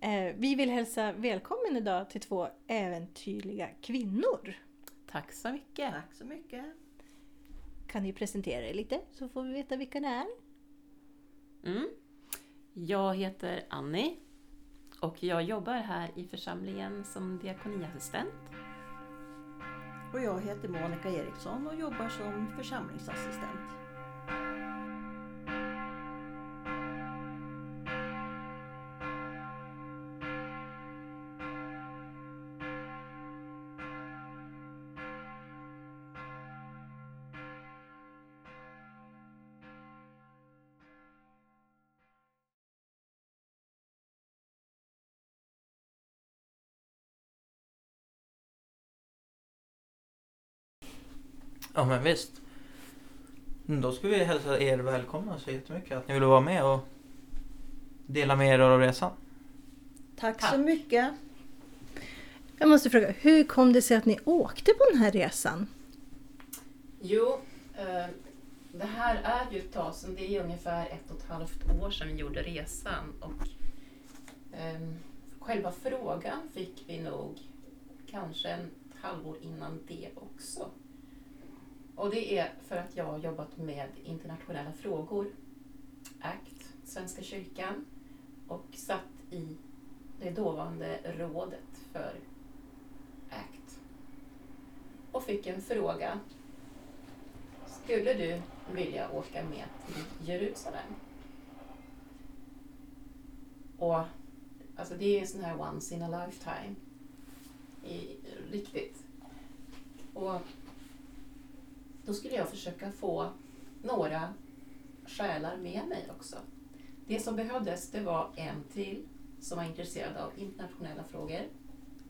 Eh, vi vill hälsa välkommen idag till två äventyrliga kvinnor. Tack så mycket. Tack så mycket. Kan ni presentera er lite så får vi veta vilka ni är? Mm. Jag heter Annie och jag jobbar här i församlingen som diakoniassistent. Och jag heter Monica Eriksson och jobbar som församlingsassistent. Ja men visst. Då ska vi hälsa er välkomna så jättemycket att ni ville vara med och dela med er av resan. Tack, Tack. så mycket. Jag måste fråga, hur kom det sig att ni åkte på den här resan? Jo, eh, det här är ju ett tag sedan. Det är ungefär ett och ett halvt år sedan vi gjorde resan. Och, ehm, själva frågan fick vi nog kanske ett halvår innan det också. Och det är för att jag har jobbat med internationella frågor, ACT, Svenska kyrkan och satt i det dåvarande rådet för ACT. Och fick en fråga skulle du vilja åka med till Jerusalem? Och alltså det är en sån här once in a lifetime. I, riktigt. Och då skulle jag försöka få några själar med mig också. Det som behövdes det var en till som var intresserad av internationella frågor,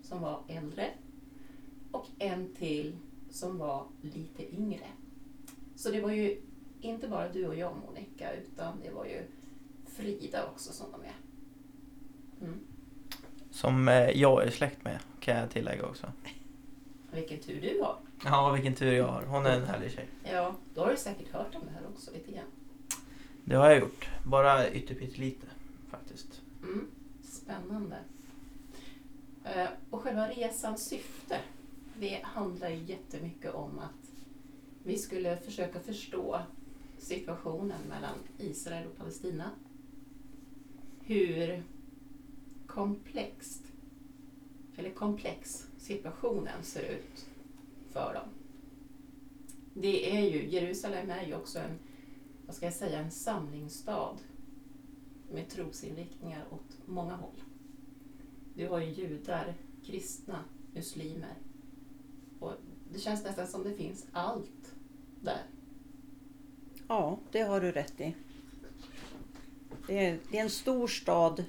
som var äldre. Och en till som var lite yngre. Så det var ju inte bara du och jag Monica, utan det var ju Frida också som var med. Mm. Som eh, jag är släkt med kan jag tillägga också. Vilken tur du har. Ja vilken tur jag har. Hon är en härlig tjej. Ja, då har du säkert hört om det här också lite grann. Det har jag gjort. Bara ytterpyttelite faktiskt. Mm. Spännande. Eh, Och själva resans syfte, det handlar ju jättemycket om att vi skulle försöka förstå situationen mellan Israel och Palestina. Hur komplext, eller komplex situationen ser ut för dem. Det är ju, Jerusalem är ju också en, vad ska jag säga, en samlingsstad med trosinriktningar åt många håll. Du har ju judar, kristna, muslimer. Och det känns nästan som det finns allt där. Ja, det har du rätt i. Det är, det är en stor stad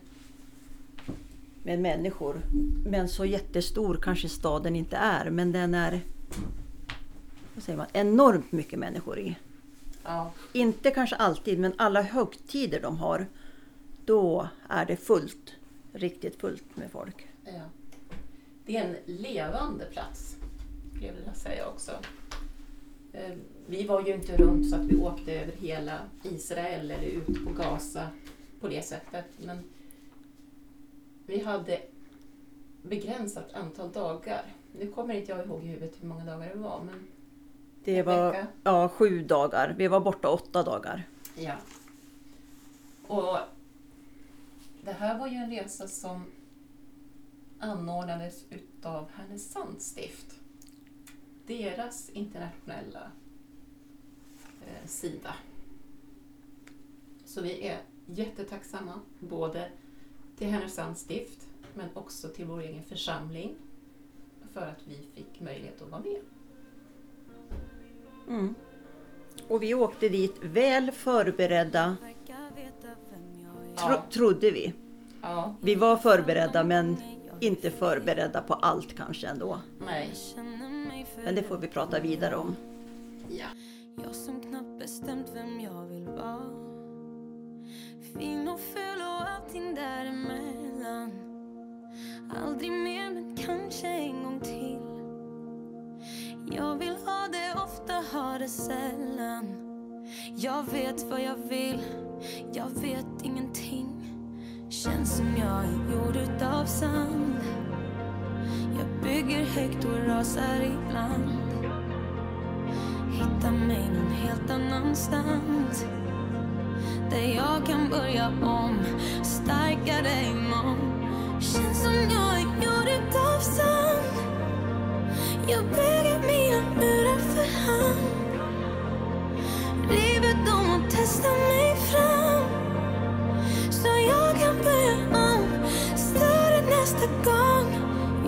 med människor. Men så jättestor kanske staden inte är. Men den är vad säger man, enormt mycket människor i. Ja, Inte kanske alltid, men alla högtider de har. Då är det fullt. Riktigt fullt med folk. ja. Det är en levande plats, skulle jag vilja säga också. Eh, Vi var ju inte runt så att vi åkte över hela Israel eller ut på Gaza på det sättet. Men vi hade begränsat antal dagar. Nu kommer inte jag ihåg i huvudet hur många dagar det var. Men Det var vecka. ja, sju dagar. Vi var borta åtta dagar. Ja. Och det här var ju en resa som anordnades utav Härnösands stift. Deras internationella eh, sida. Så vi är jättetacksamma både till Härnösands stift men också till vår egen församling för att vi fick möjlighet att vara med. Mm. Och vi åkte dit väl förberedda, tro, Ja. trodde vi. Ja, Vi var förberedda men inte förberedda på allt kanske ändå. nej. Men det får vi prata vidare om. Ja. Jag som knappt bestämt vem jag vill vara Fin och ful allting däremellan. Aldrig mer men kanske en gång till. Jag vill ha det ofta, ha det sällan. Jag vet vad jag vill, jag vet ingenting. Känns som jag är gjord utav sand. Jag bygger högt och rasar ibland. Hitta mig någon helt annanstans. Där jag kan börja om starkare imorgon. Känns som jag är gjord utav sand Jag bygger mina murar för hand. River dem och testar mig fram. Så jag kan börja om. Större nästa gång.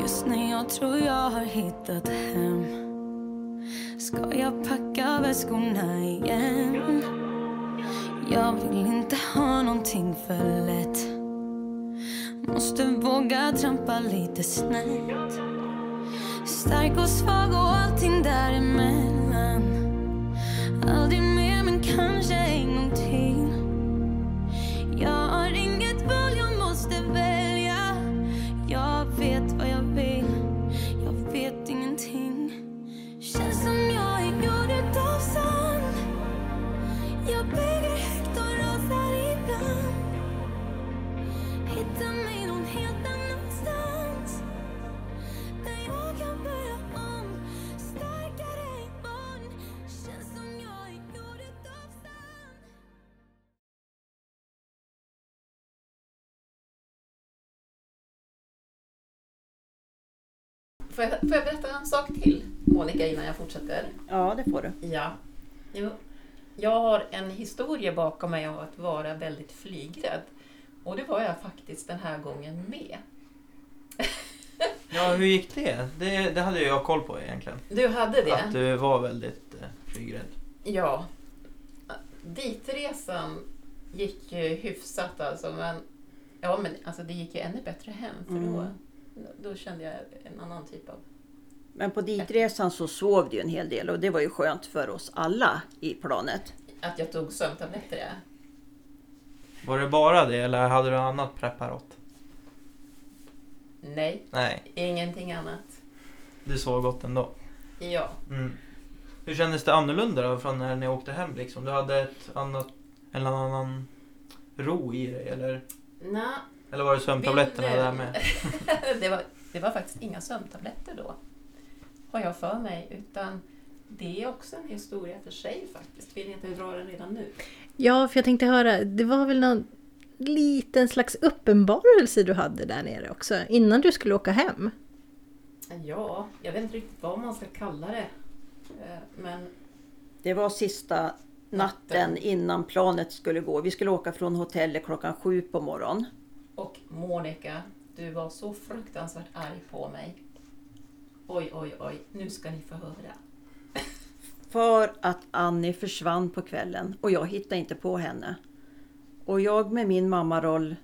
Just när jag tror jag har hittat hem. Ska jag packa väskorna igen? Jag vill inte ha någonting för lätt. Måste våga trampa lite snett. Stark och svag och allting däremellan. Aldrig mer men kanske en gång Får jag, får jag berätta en sak till, Monica, innan jag fortsätter? Ja, det får du. Ja. Jo. Jag har en historia bakom mig av att vara väldigt flygrädd. Och det var jag faktiskt den här gången med. Ja, hur gick det? det? Det hade jag koll på egentligen. Du hade det? Att du var väldigt eh, flygrädd. Ja. Ditresan gick ju hyfsat alltså, men, ja, men alltså, det gick ju ännu bättre hem. För då, Mm. Då kände jag en annan typ av... Men på ditresan så sov du ju en hel del och det var ju skönt för oss alla i planet. Att jag tog sömntabletter, ja. Var det bara det eller hade du annat preparat? Nej, Nej, ingenting annat. du sov gott ändå. Ja. Mm. Hur kändes det annorlunda då från när ni åkte hem liksom? Du hade ett annat, en annan ro i dig eller? Nå, Eller var det sömntabletterna Vill där med? det, var, det var faktiskt inga sömntabletter då, har jag för mig. Utan det är också en historia för sig faktiskt. Vill ni inte dra den redan nu? Ja, för jag tänkte höra, det var väl någon liten slags uppenbarelse du hade där nere också, innan du skulle åka hem? Ja, jag vet inte riktigt vad man ska kalla det. Eh, Men Det var sista natten innan planet skulle gå. Vi skulle åka från hotellet klockan sju på morgonen. Och Monica, du var så fruktansvärt arg på mig. Oj, oj, oj, nu ska ni få höra. För att Annie försvann på kvällen och jag hittade inte på henne. Och jag med min mammaroll,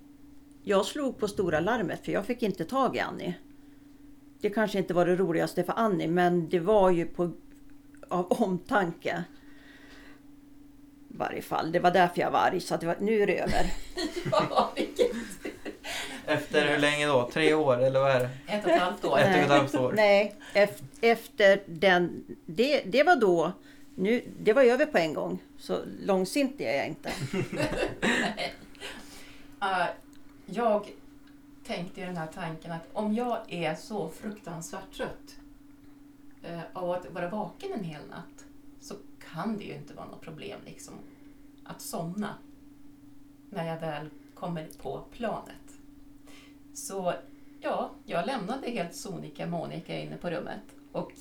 jag slog på stora larmet för jag fick inte tag i Annie. Det kanske inte var det roligaste för Annie men det var ju på, av omtanke. I varje fall, det var därför jag var arg så att det var, nu är det över. Ja, vilket... Efter hur länge då? Tre år eller vad är det? Ett och ett halvt år. Ett och ett halvt år. Nej, ef- efter den, det, det var då, nu, det var över på en gång. Så långsint är jag inte. Nej. Eh, jag tänkte den här tanken att om jag är så fruktansvärt trött uh, av att vara vaken en hel natt så kan det ju inte vara något problem liksom att somna när jag väl kommer på planet. Så ja, jag lämnade helt sonika Monica inne på rummet och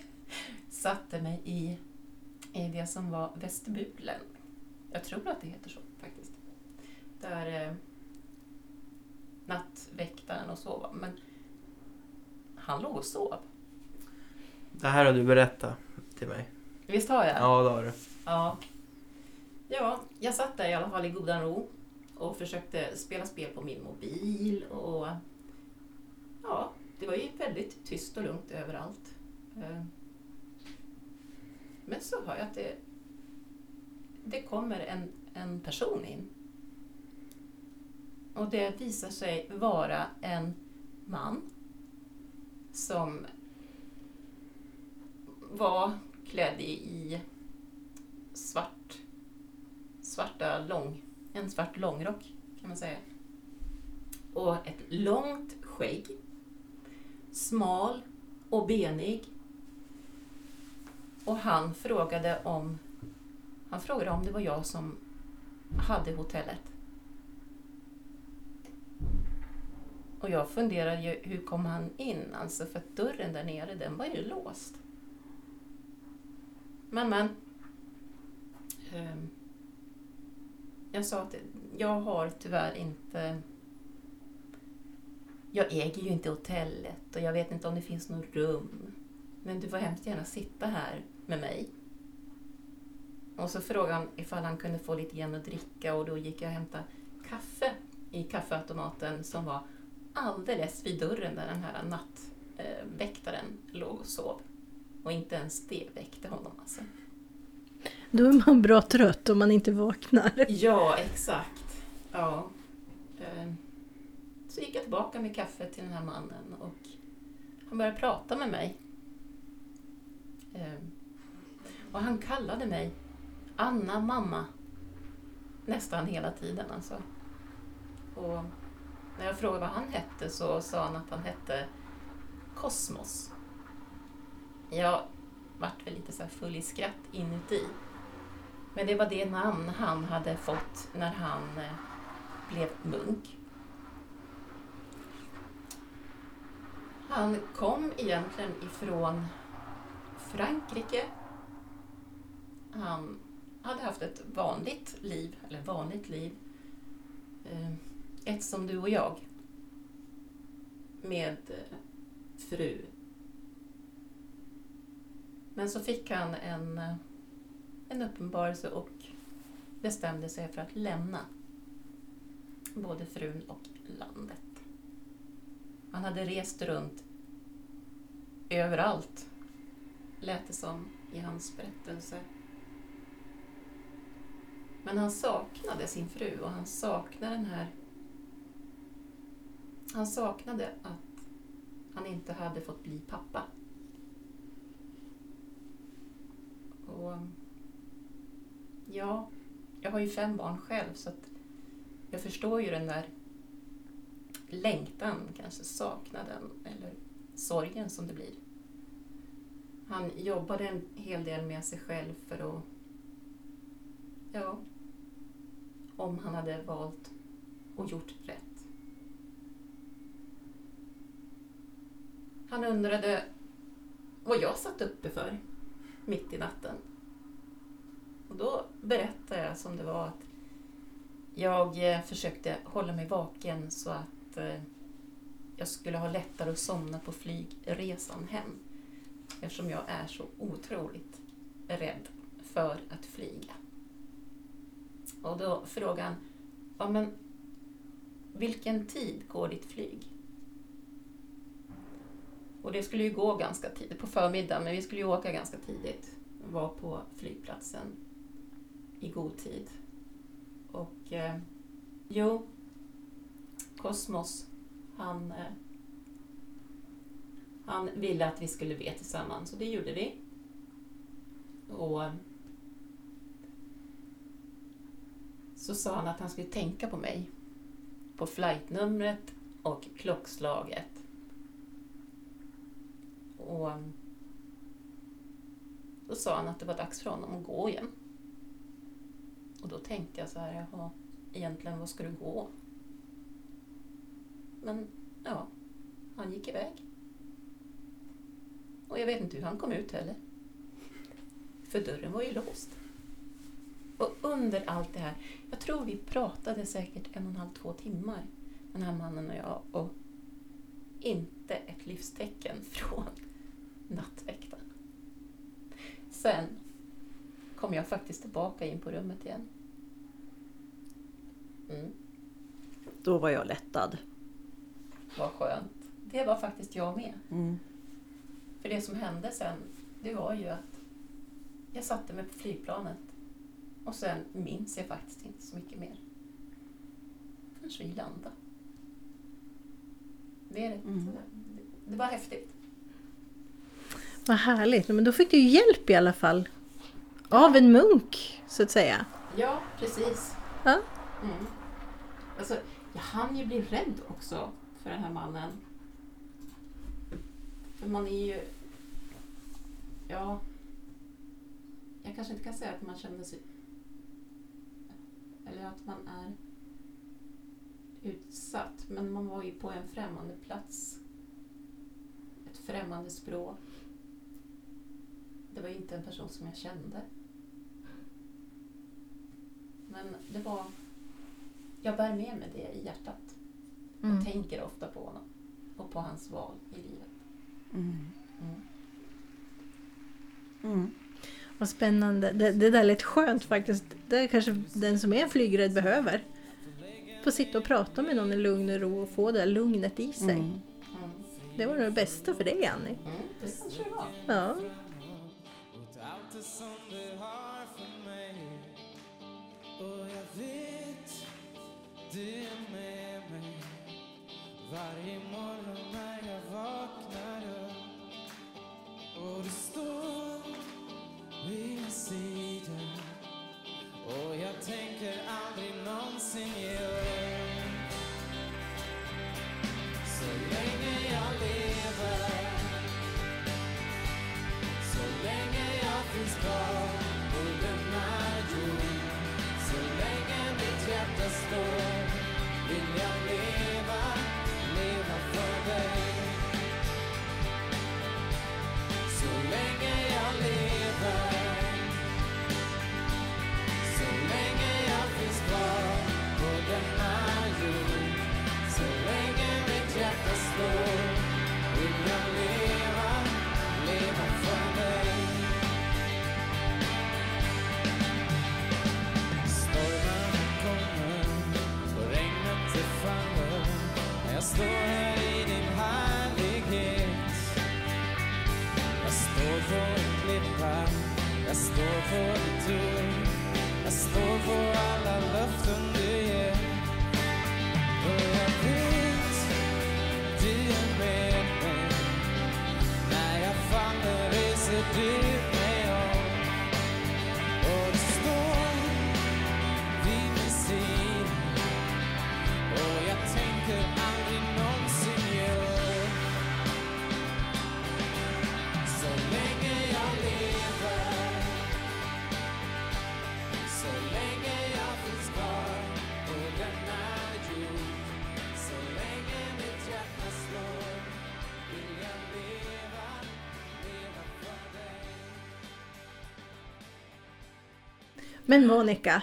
satte mig i, i det som var vestibulen. Jag tror att det heter så faktiskt där eh, nattväktaren och sova. Men han låg och sov. Det här har du berättat till mig. Visst har jag? Ja, det har du. Ja. Ja, jag satt där i alla fall i godan ro och försökte spela spel på min mobil och ja, det var ju väldigt tyst och lugnt överallt. Eh, men så hör jag att det, det kommer en, en person in. Och det visar sig vara en man som var klädd i, i svart, svarta lång, en svart långrock kan man säga. och ett långt skägg. Smal och benig. Och han frågade om han frågade om det var jag som hade hotellet. Och jag funderade ju, hur kom han in? Alltså för att dörren där nere, den var ju låst. Men men. Um, jag sa att jag har tyvärr inte... Jag äger ju inte hotellet och jag vet inte om det finns något rum. Men du får hemskt gärna sitta här med mig. Och så frågade han ifall han kunde få lite grann att dricka och då gick jag och hämtade kaffe i kaffeautomaten som var alldeles vid dörren där den här nattväktaren låg och sov. Och inte ens det väckte honom alltså. Då är man bra trött om man inte vaknar. Ja, exakt. Ja. Ehm, så gick jag tillbaka med kaffe till den här mannen och han började prata med mig. Ehm, och han kallade mig Anna mamma nästan hela tiden alltså. Och när jag frågade vad han hette så sa han att han hette Kosmos. Jag vart väl lite så här full i skratt inuti. Men det var det namn han hade fått när han eh, blev munk. Han kom egentligen ifrån Frankrike. Han hade haft ett vanligt liv, eller vanligt liv. Eh, ett som du och jag. Med eh, fru. Men så fick han en, en uppenbarelse och bestämde sig för att lämna både frun och landet. Han hade rest runt överallt, lät det som i hans berättelse. Men han saknade sin fru och han saknade den här... Han saknade att han inte hade fått bli pappa. Och ja, jag har ju fem barn själv så att jag förstår ju den där längtan, kanske saknaden eller sorgen som det blir. Han jobbade en hel del med sig själv för att, ja, om han hade valt och gjort rätt. Han undrade vad jag satt uppe för mitt i natten. Och då berättade jag som det var att jag eh, försökte hålla mig vaken så att eh, jag skulle ha lättare att somna på flygresan hem. Eftersom jag är så otroligt rädd för att flyga. Och då frågade han, ja men vilken tid går ditt flyg? Och det skulle ju gå ganska tidigt, på förmiddagen, men vi skulle ju åka ganska tidigt. Var på flygplatsen i god tid. Och eh, jo, Kosmos, han, eh, han ville att vi skulle be tillsammans och det gjorde vi. Och så sa han att han skulle tänka på mig. På flightnumret och klockslaget. Och då sa han att det var dags för honom att gå igen. Och då tänkte jag så här, jaha, egentligen vad ska du gå? Men ja, han gick iväg. Och jag vet inte hur han kom ut heller. För dörren var ju låst. Och under allt det här, jag tror vi pratade säkert en och en halv, två timmar, den här mannen och jag, och inte ett livstecken från nattväktaren. Sen kom jag faktiskt tillbaka in på rummet igen. Mm, Då var jag lättad. vad skönt. Det var faktiskt jag med. Mm. För det som hände sen, det var ju att jag satte mig på flygplanet och sen minns jag faktiskt inte så mycket mer. Förrän vi landade. Det, är rätt, Mm. det var häftigt. Vad härligt. Men då fick du ju hjälp i alla fall. Av en munk, så att säga. Ja, precis. Ja. Mm. Alltså, Jag hann ju bli rädd också för den här mannen. För man är ju... Ja... Jag kanske inte kan säga att man känner sig... Eller att man är utsatt. Men man var ju på en främmande plats. Ett främmande språk. Det var inte en person som jag kände. Men det var... Jag bär med mig det i hjärtat. Mm. Och tänker ofta på honom. Och på hans val i livet. Mm. Mm. Mm. Vad spännande. Det, det där lät skönt faktiskt. Det är kanske den som är flygrädd behöver. Få sitta och prata med någon i lugn och ro och få det där lugnet i sig. Mm. Mm. Det var det bästa för dig Annie. Mm. Det kanske det var. Ja. Och jag vet, med mig Varje morgon när jag vaknar upp Och du står vid min sida Men Monica,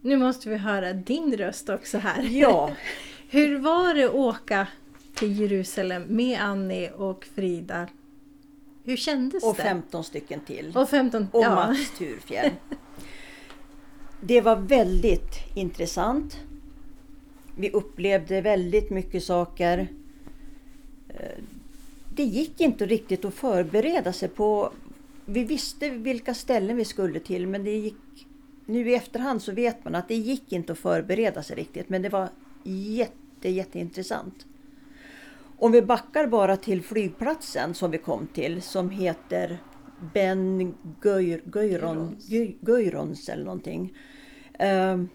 nu måste vi höra din röst också här. Ja, Hur var det att åka till Jerusalem med Annie och Frida? Hur kändes och det? 15 stycken till. Och 15. och ja. Mats Turfjell. Det var väldigt intressant. Vi upplevde väldigt mycket saker. Eh, Det gick inte riktigt att förbereda sig på. Vi visste vilka ställen vi skulle till men det gick nu i efterhand så vet man att det gick inte att förbereda sig riktigt men det var jätte, jätteintressant. Om vi backar bara till flygplatsen som vi kom till som heter Ben Guyr, Guyron, Guyrons. Guy- Guyrons eller någonting. Ehm,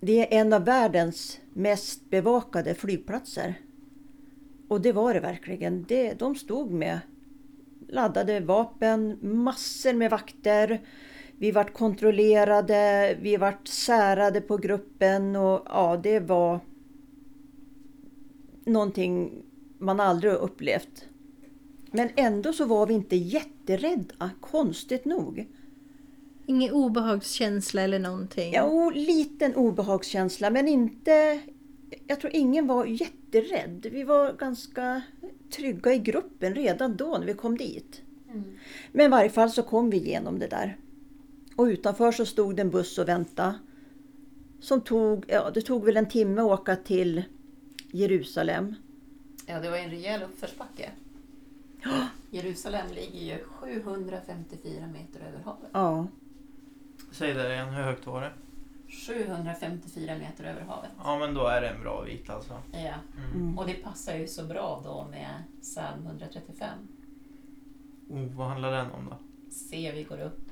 Det är en av världens mest bevakade flygplatser. Och det var det verkligen. Det, de stod med laddade vapen, massor med vakter. Vi vart kontrollerade, vi vart särade på gruppen och ja, det var någonting man aldrig har upplevt. Men ändå så var vi inte jätterädda, konstigt nog. Ingen obehagskänsla eller någonting? Jo, liten obehagskänsla men inte... Jag tror ingen var jätterädd. Vi var ganska trygga i gruppen redan då när vi kom dit. Mm. Men i varje fall så kom vi igenom det där. Och utanför så stod det en buss och väntade. Som tog, ja det tog väl en timme att åka till Jerusalem. Ja, det var en rejäl uppförsbacke. Jerusalem ligger ju 754 meter över havet. Ja, Säg det igen, hur högt var det? 754 meter över havet. Ja men då är det en bra vit alltså. Ja. Mm. mm. Och det passar ju så bra då med psalm 135. Oh, vad handlar den om då? Se, vi går upp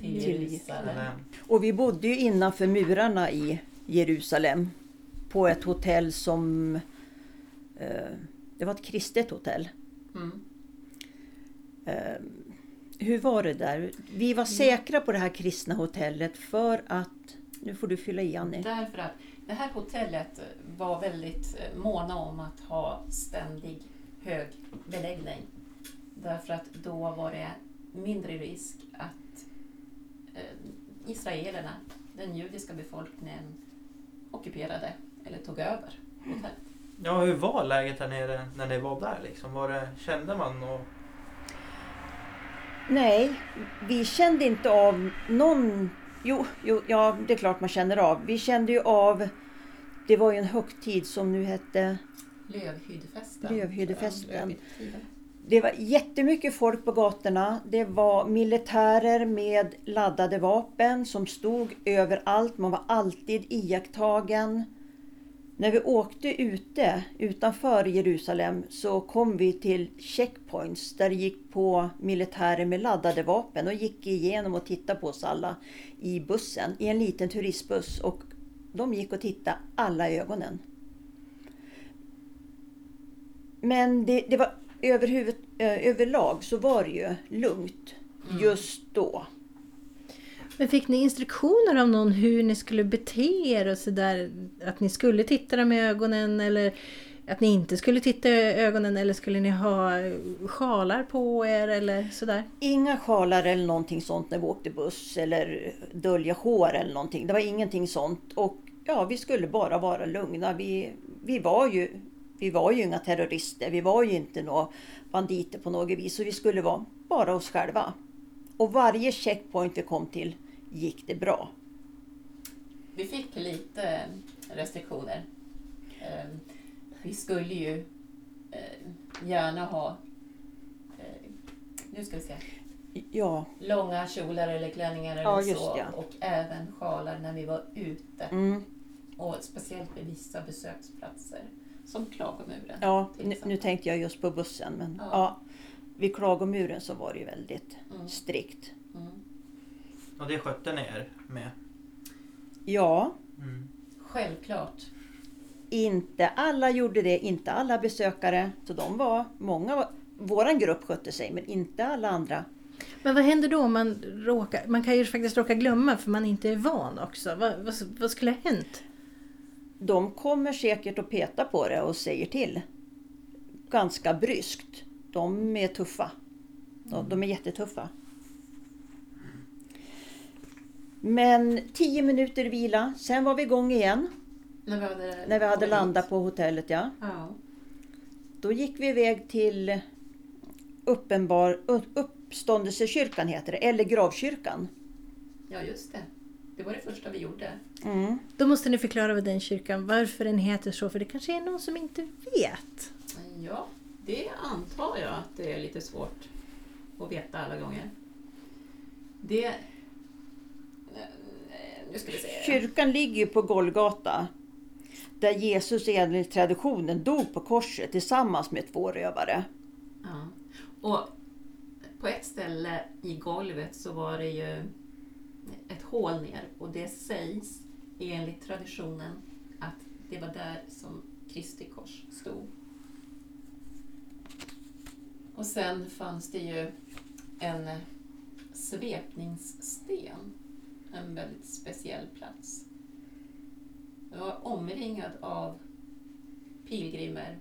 till Jerusalem. Och vi bodde ju innanför murarna i Jerusalem. på ett hotell som... Eh, det var ett kristet hotell. Mm. Eh, hur var det där? Vi var säkra på det här kristna hotellet för att... Nu får du fylla i Annie. Därför att det här hotellet var väldigt eh, måna om att ha ständig hög beläggning. Därför att då var det mindre risk att israelerna, den judiska befolkningen, ockuperade eller tog över hotellet. Ja, hur var läget här nere när ni var där liksom? Var det, kände man och... Nej, vi kände inte av någon... Jo, jo, ja, det är klart man känner av. Vi kände ju av... Det var ju en högtid som nu hette... Lövhyddefesten. Lövhyddefesten. Ja. Det var jättemycket folk på gatorna. Det var militärer med laddade vapen som stod överallt. Man var alltid iakttagen. När vi åkte ute utanför Jerusalem så kom vi till checkpoints där det gick på militärer med laddade vapen och gick igenom och tittade på oss alla i bussen, i en liten turistbuss. Och de gick och tittade alla i ögonen. Men det, det var överhuvud, eh, överlag så var det ju lugnt just då. Men fick ni instruktioner av någon hur ni skulle bete er och sådär? Att ni skulle titta dem i ögonen eller att ni inte skulle titta i ögonen eller skulle ni ha sjalar på er eller sådär? Inga sjalar eller någonting sånt när vi åkte buss eller dölja hår eller någonting. Det var ingenting sånt. Och ja, vi skulle bara vara lugna. Vi, vi, var, ju, vi var ju inga terrorister. Vi var ju inte några banditer på något vis. Så vi skulle vara bara oss själva. Och varje checkpoint vi kom till gick det bra. Vi fick lite restriktioner. Eh, Vi skulle ju eh, gärna ha eh, nu ska vi se, Ja, långa kjolar eller klänningar eller Ja, just så ja. och även sjalar när vi var ute. mm, Och speciellt vid vissa besöksplatser som Klagomuren. ja nu, nu tänkte jag just på bussen. Men Ja. ja. vid Klagomuren så var det ju väldigt Mm. strikt. Mm. Och det skötte ni er med? Ja, Mm. Självklart. Inte alla gjorde det, inte alla besökare. Så de var, många, var- våran grupp skötte sig men inte alla andra. Men vad händer då om man råkar... Man kan ju faktiskt råka glömma för man inte är van också. Vad, vad, vad skulle ha hänt? De kommer säkert att peta på det och säger till. Ganska bryskt. De är tuffa. De, de är jättetuffa. Men tio minuter vila, sen var vi igång igen. När vi hade, När vi hade landat på hotellet, ja. Ja. Då gick vi iväg till uppenbar, upp- uppståndelsekyrkan heter det, eller gravkyrkan. ja, just det. Det var det första vi gjorde. Mm. Då måste ni förklara vad den kyrkan, varför den heter så. För det kanske är någon som inte vet. Ja, det antar jag att det är lite svårt att veta alla gånger. Det... eh, Nu ska vi se. Kyrkan ligger ju på Golgata. Där Jesus enligt traditionen dog på korset tillsammans med två rövare. Ja. Och på ett ställe i golvet så var det ju hål ner och det sägs enligt traditionen att det var där som Kristi kors stod. Och sen fanns det ju en svepningssten, en väldigt speciell plats. Den var omringad av pilgrimer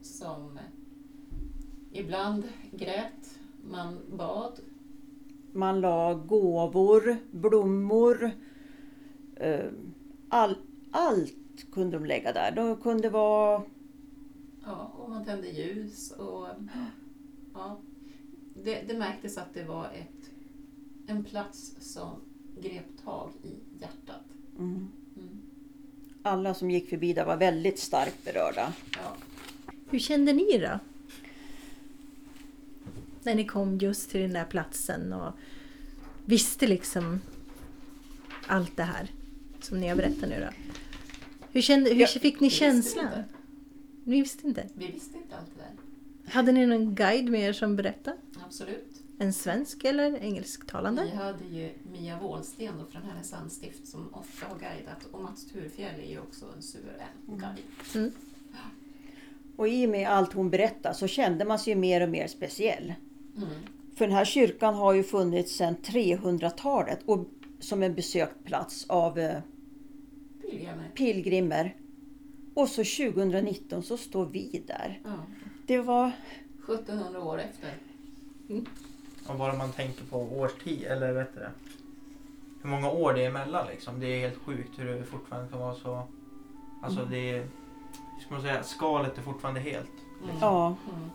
som ibland grät, man bad. Man la gåvor, blommor. eh, All, allt kunde de lägga där. De kunde vara... Ja, och man tände ljus. Och, ja, det, det märktes att det var ett, en plats som grep tag i hjärtat. Mm, Mm. alla som gick förbi där var väldigt starkt berörda. Ja. Hur kände ni då? När ni kom just till den där platsen och visste liksom allt det här som ni har berättat nu då. Hur, kände, hur Ja, fick ni vi visste känslan? inte. Ni visste inte? Vi visste inte allt det där. Hade ni någon guide med er som berättade? Absolut. En svensk eller engelsktalande? Vi hade ju Mia Wåhlsten då från Härnösands stift som ofta har guidat och Mats Turfjell är ju också en suverän guide. Och i och med allt hon berättar så kände man sig ju mer och mer speciell. Mm. För den här kyrkan har ju funnits sedan 300-talet och som en besökt plats av eh, Pilgrimer. pilgrimer. Och så 2019 så står vi där. Ja. Det var... 1700 år efter. Och bara man tänker på årstid, eller vet du? Hur många år det är emellan liksom. Det är helt sjukt hur det fortfarande kan vara så. Alltså Mm. det är, hur ska man säga, skalet är fortfarande helt. Mm. Ja. Mm.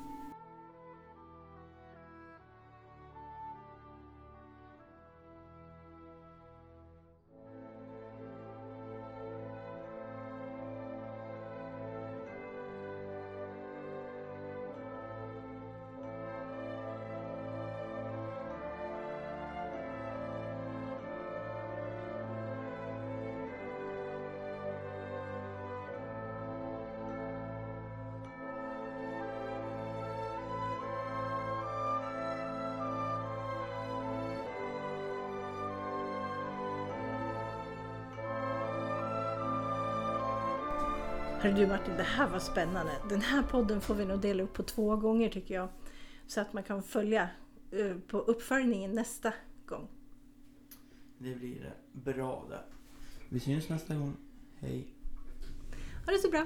Hörru du Martin, det här var spännande. Den här podden får vi nog dela upp på två gånger tycker jag. Så att man kan följa eh, på uppföljningen nästa gång. Det blir bra det. Vi syns nästa gång. Hej. Ha det så bra!